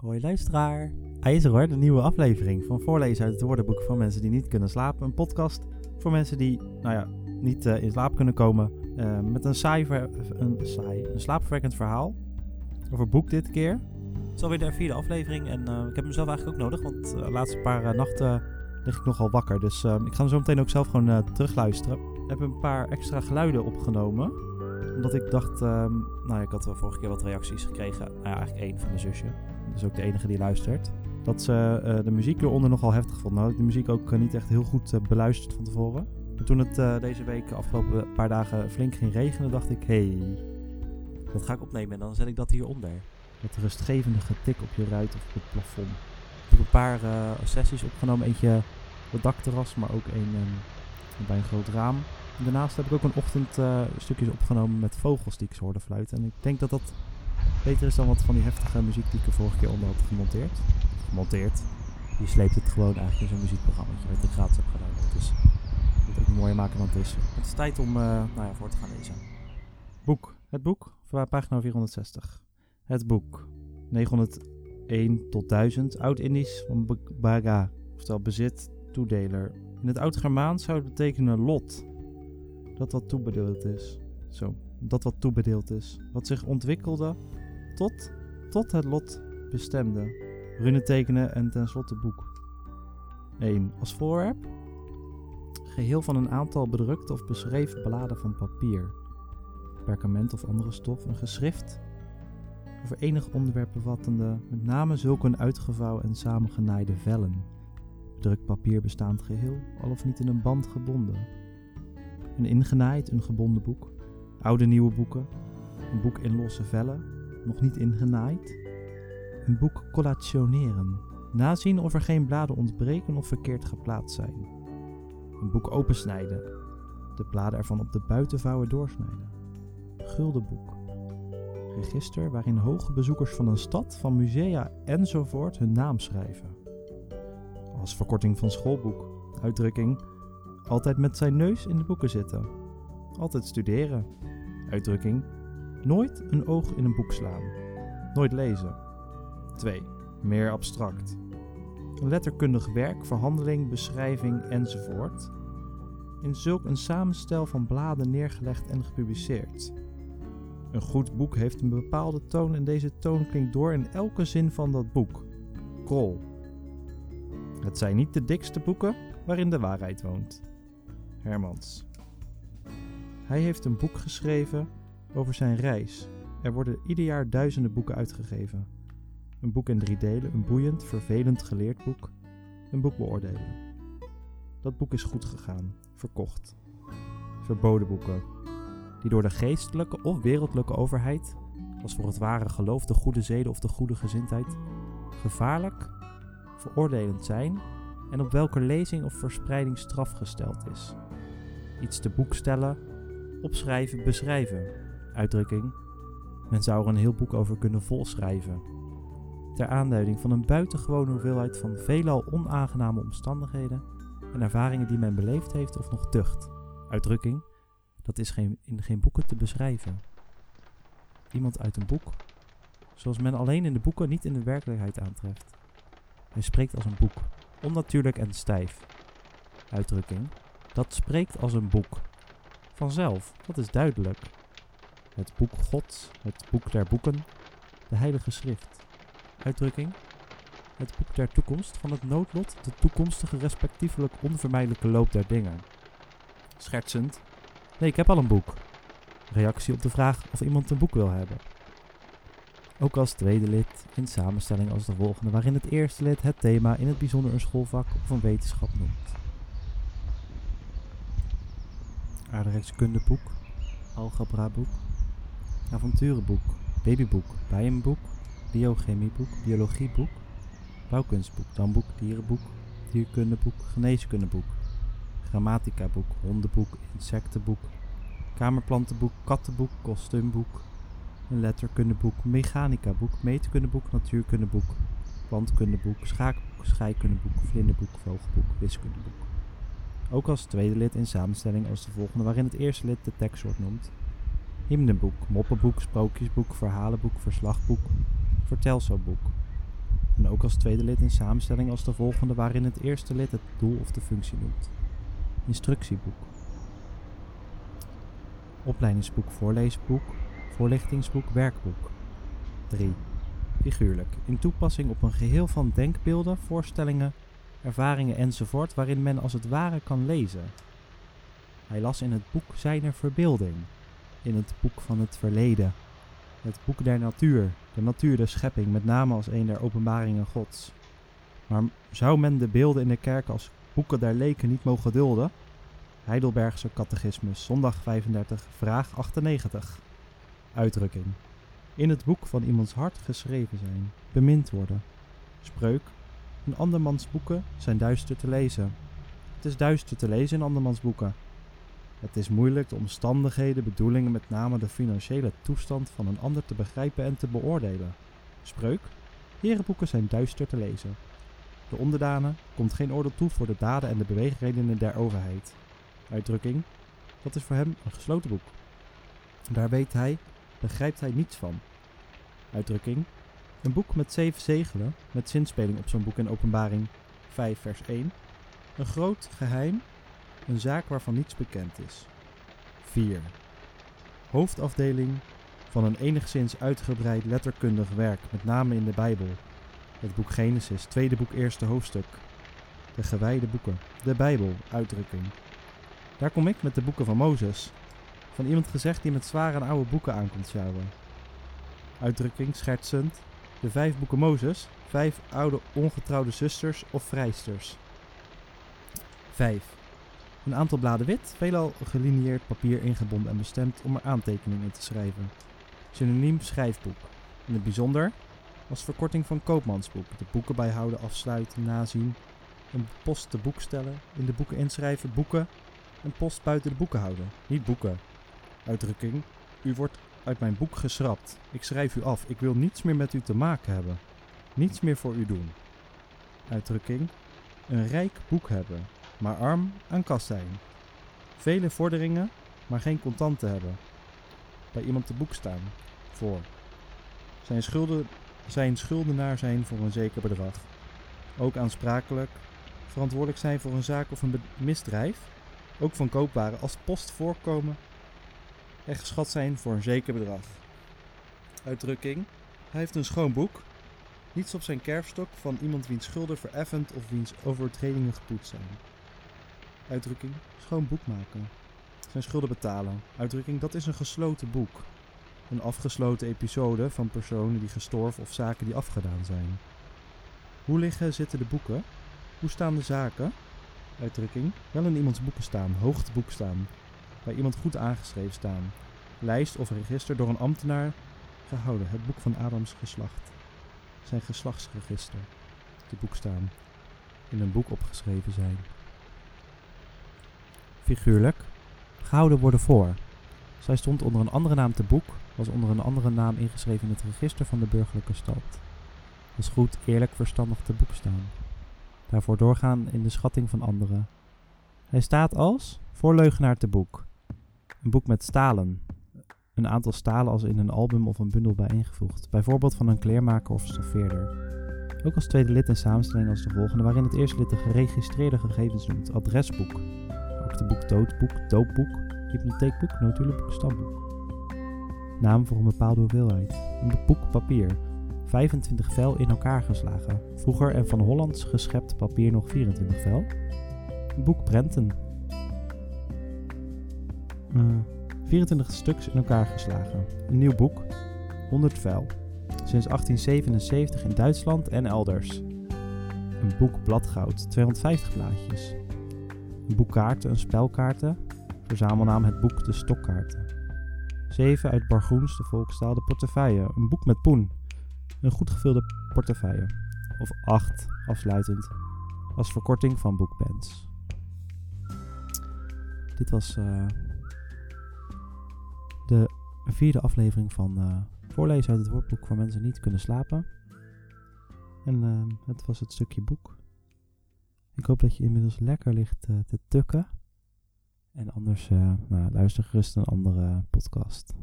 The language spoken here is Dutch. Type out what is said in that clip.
Hoi luisteraar. Hij is er hoor, de nieuwe aflevering van Voorlezen uit het woordenboek van mensen die niet kunnen slapen. Een podcast voor mensen die, nou ja, niet uh, in slaap kunnen komen. Uh, met een saai, een saai, een slaapverwekkend verhaal. Over boek dit keer. Het is alweer de vierde aflevering en uh, ik heb hem zelf eigenlijk ook nodig, want de laatste paar nachten lig ik nogal wakker. Dus ik ga hem zo meteen ook zelf gewoon terugluisteren. Ik heb een paar extra geluiden opgenomen omdat ik dacht, um, nou ik had vorige keer wat reacties gekregen. Nou ja, eigenlijk één van mijn zusje is ook de enige die luistert. Dat ze uh, de muziek eronder nogal heftig vond. Nou, ik de muziek ook uh, niet echt heel goed uh, beluisterd van tevoren. En toen het deze week, afgelopen paar dagen, flink ging regenen, dacht ik: hé, hey, dat ga ik opnemen en dan zet ik dat hieronder. Dat rustgevende getik op je ruit of op het plafond. Ik heb een paar sessies opgenomen. Eentje op het dakterras, maar ook een um, bij een groot raam. Daarnaast heb ik ook een ochtend stukjes opgenomen met vogels die ik ze hoorde fluiten. En ik denk dat dat beter is dan wat van die heftige muziek die ik er vorige keer onder had gemonteerd. Gemonteerd. Die sleept het gewoon eigenlijk in zo'n muziekprogramma wat ik gratis heb gedaan. Dus moet het ook mooier maken dan het is. Het is tijd om uh, nou ja, voor te gaan lezen. Boek. Het boek, pagina 460. Het boek. 901 tot 1000. Oud-Indisch van Baga. Oftewel bezit, toedeler. In het Oud-Germaans zou het betekenen lot. Dat wat toebedeeld is. Zo. Dat wat toebedeeld is. Wat zich ontwikkelde tot, tot het lot bestemde. Runen tekenen en tenslotte boek. 1. Als voorwerp. Geheel van een aantal bedrukte of beschreven bladen van papier. Perkament of andere stof. Een geschrift. Over enig onderwerp bevattende met name zulke uitgevouwen en samengenaaide vellen. Bedrukt papier bestaand geheel, al of niet in een band gebonden. Een ingenaaid, een gebonden boek. Oude nieuwe boeken. Een boek in losse vellen nog niet ingenaaid. Een boek collationeren. Nazien of er geen bladen ontbreken of verkeerd geplaatst zijn. Een boek opensnijden. De bladen ervan op de buitenvouwen doorsnijden. Guldenboek. Register waarin hoge bezoekers van een stad, van musea enzovoort hun naam schrijven. Als verkorting van schoolboek. Uitdrukking. Altijd met zijn neus in de boeken zitten. Altijd studeren. Uitdrukking Nooit een oog in een boek slaan. Nooit lezen. 2. Meer abstract. Letterkundig werk, verhandeling, beschrijving enzovoort. In zulk een samenstel van bladen neergelegd en gepubliceerd. Een goed boek heeft een bepaalde toon en deze toon klinkt door in elke zin van dat boek. Krol. Het zijn niet de dikste boeken waarin de waarheid woont. Hermans. Hij heeft een boek geschreven over zijn reis. Er worden ieder jaar duizenden boeken uitgegeven. Een boek in drie delen, een boeiend, vervelend geleerd boek, een boek beoordelen. Dat boek is goed gegaan, verkocht. Verboden boeken, die door de geestelijke of wereldlijke overheid, als voor het ware geloof, de goede zeden of de goede gezindheid, gevaarlijk, veroordelend zijn en op welke lezing of verspreiding straf gesteld is. Iets te boek stellen, opschrijven, beschrijven, uitdrukking. Men zou er een heel boek over kunnen volschrijven. Ter aanduiding van een buitengewone hoeveelheid van veelal onaangename omstandigheden en ervaringen die men beleefd heeft of nog tucht. Uitdrukking, dat is geen, in geen boeken te beschrijven. Iemand uit een boek, zoals men alleen in de boeken niet in de werkelijkheid aantreft. Hij spreekt als een boek, onnatuurlijk en stijf. Uitdrukking, dat spreekt als een boek. Vanzelf, dat is duidelijk het boek Gods, het boek der boeken, de Heilige Schrift. Uitdrukking: het boek der toekomst van het noodlot, de toekomstige respectievelijk onvermijdelijke loop der dingen. Schertsend: nee, ik heb al een boek. Reactie op de vraag of iemand een boek wil hebben. Ook als tweede lid in samenstelling als de volgende, waarin het eerste lid het thema in het bijzonder een schoolvak of een wetenschap noemt. Aardrijkskundeboek, algebraboek, avonturenboek, babyboek, bijenboek, biochemieboek, biologieboek, bouwkunstboek, damboek, dierenboek, dierkundeboek, geneeskundeboek, grammaticaboek, hondenboek, insectenboek, kamerplantenboek, kattenboek, kostuumboek, een letterkundeboek, mechanicaboek, meetkundeboek, natuurkundeboek, plantkundeboek, schaakboek, scheikundeboek, vlinderboek, vogelboek, wiskundeboek. Ook als tweede lid in samenstelling als de volgende, waarin het eerste lid de tekstsoort noemt hymneboek, moppenboek, sprookjesboek, verhalenboek, verslagboek, vertelselboek. Ook als tweede lid in samenstelling als de volgende waarin het eerste lid het doel of de functie noemt. Instructieboek. Opleidingsboek, voorleesboek, voorlichtingsboek, werkboek. 3. Figuurlijk. In toepassing op een geheel van denkbeelden, voorstellingen, ervaringen enzovoort waarin men als het ware kan lezen. Hij las in het boek zijner verbeelding, in het boek van het verleden, het boek der natuur, de natuur der schepping, met name als een der openbaringen Gods. Maar zou men de beelden in de kerk als boeken der leken niet mogen dulden? Heidelbergse Catechismus, zondag 35, vraag 98. Uitdrukking. In het boek van iemands hart geschreven zijn, bemind worden. Spreuk. In andermans boeken zijn duister te lezen. Het is duister te lezen in andermans boeken. Het is moeilijk de omstandigheden, bedoelingen, met name de financiële toestand van een ander te begrijpen en te beoordelen. Spreuk. Herenboeken zijn duister te lezen. De onderdanen komt geen oordeel toe voor de daden en de beweegredenen der overheid. Uitdrukking. Dat is voor hem een gesloten boek. Daar weet hij, begrijpt hij niets van. Uitdrukking. Een boek met zeven zegelen, met zinspeling op zo'n boek in openbaring 5 vers 1. Een groot geheim een zaak waarvan niets bekend is. 4. Hoofdafdeling van een enigszins uitgebreid letterkundig werk, met name in de Bijbel. Het boek Genesis, tweede boek, eerste hoofdstuk. De gewijde boeken. De Bijbel, uitdrukking. Daar kom ik met de boeken van Mozes. Van iemand gezegd die met zware en oude boeken aankomt sjouwen. Uitdrukking, schertsend. De vijf boeken Mozes, vijf oude ongetrouwde zusters of vrijsters. 5. Een aantal bladen wit, veelal gelinieerd papier ingebonden en bestemd om er aantekeningen in te schrijven. Synoniem schrijfboek. In het bijzonder als verkorting van koopmansboek. De boeken bijhouden, afsluiten, nazien. Een post te boek stellen, in de boeken inschrijven, boeken. Een post buiten de boeken houden, niet boeken. Uitdrukking. U wordt uit mijn boek geschrapt. Ik schrijf u af. Ik wil niets meer met u te maken hebben. Niets meer voor u doen. Uitdrukking. Een rijk boek hebben maar arm aan kas zijn. Vele vorderingen, maar geen contanten hebben. Bij iemand te boek staan. Voor. Zijn, schulden, zijn schuldenaar zijn voor een zeker bedrag. Ook aansprakelijk. Verantwoordelijk zijn voor een zaak of een misdrijf. Ook van koopwaren als post voorkomen. En geschat zijn voor een zeker bedrag. Uitdrukking. Hij heeft een schoon boek. Niets op zijn kerfstok van iemand wiens schulden vereffend of wiens overtredingen gepoetst zijn. Uitdrukking schoon boek maken. Zijn schulden betalen. Uitdrukking dat is een gesloten boek. Een afgesloten episode van personen die gestorven of zaken die afgedaan zijn. Hoe liggen zitten de boeken? Hoe staan de zaken? Uitdrukking wel in iemands boeken staan, hoog te boek staan. Bij iemand goed aangeschreven staan. Lijst of register door een ambtenaar gehouden. Het boek van Adams geslacht. Zijn geslachtsregister. Te boek staan. In een boek opgeschreven zijn figuurlijk, gehouden worden voor. Zij stond onder een andere naam te boek, was onder een andere naam ingeschreven in het register van de burgerlijke stand. Was goed, eerlijk, verstandig te boek staan. Daarvoor doorgaan in de schatting van anderen. Hij staat als voorleugenaar te boek. Een boek met stalen. Een aantal stalen als in een album of een bundel bijeengevoegd. Bijvoorbeeld van een kleermaker of stoffeerder. Ook als tweede lid in samenstelling als de volgende, waarin het eerste lid de geregistreerde gegevens noemt. Adresboek aktenboek, doodboek, doopboek, hypotheekboek, notulenboek, stamboek. Naam voor een bepaalde hoeveelheid. Een boek papier. 25 vel in elkaar geslagen. Vroeger en van Hollands geschept papier nog 24 vel. Een boek prenten. Uh, eh, 24 stuks in elkaar geslagen. Een nieuw boek. 100 vel. Sinds 1877 in Duitsland en elders. Een boek bladgoud. 250 blaadjes. Een boek kaarten, een spelkaarten. Verzamelnaam het boek De Stokkaarten. 7 uit Bargroens, de volkstaal, de portefeuille. Een boek met poen. Een goed gevulde portefeuille. Of 8, afsluitend, als verkorting van boekpens. Dit was uh, de vierde aflevering van uh, Voorlezen uit het woordboek voor mensen die niet kunnen slapen. En uh, het was het stukje boek. Ik hoop dat je inmiddels lekker ligt uh, te tukken. En anders uh, nou, luister gerust een andere podcast.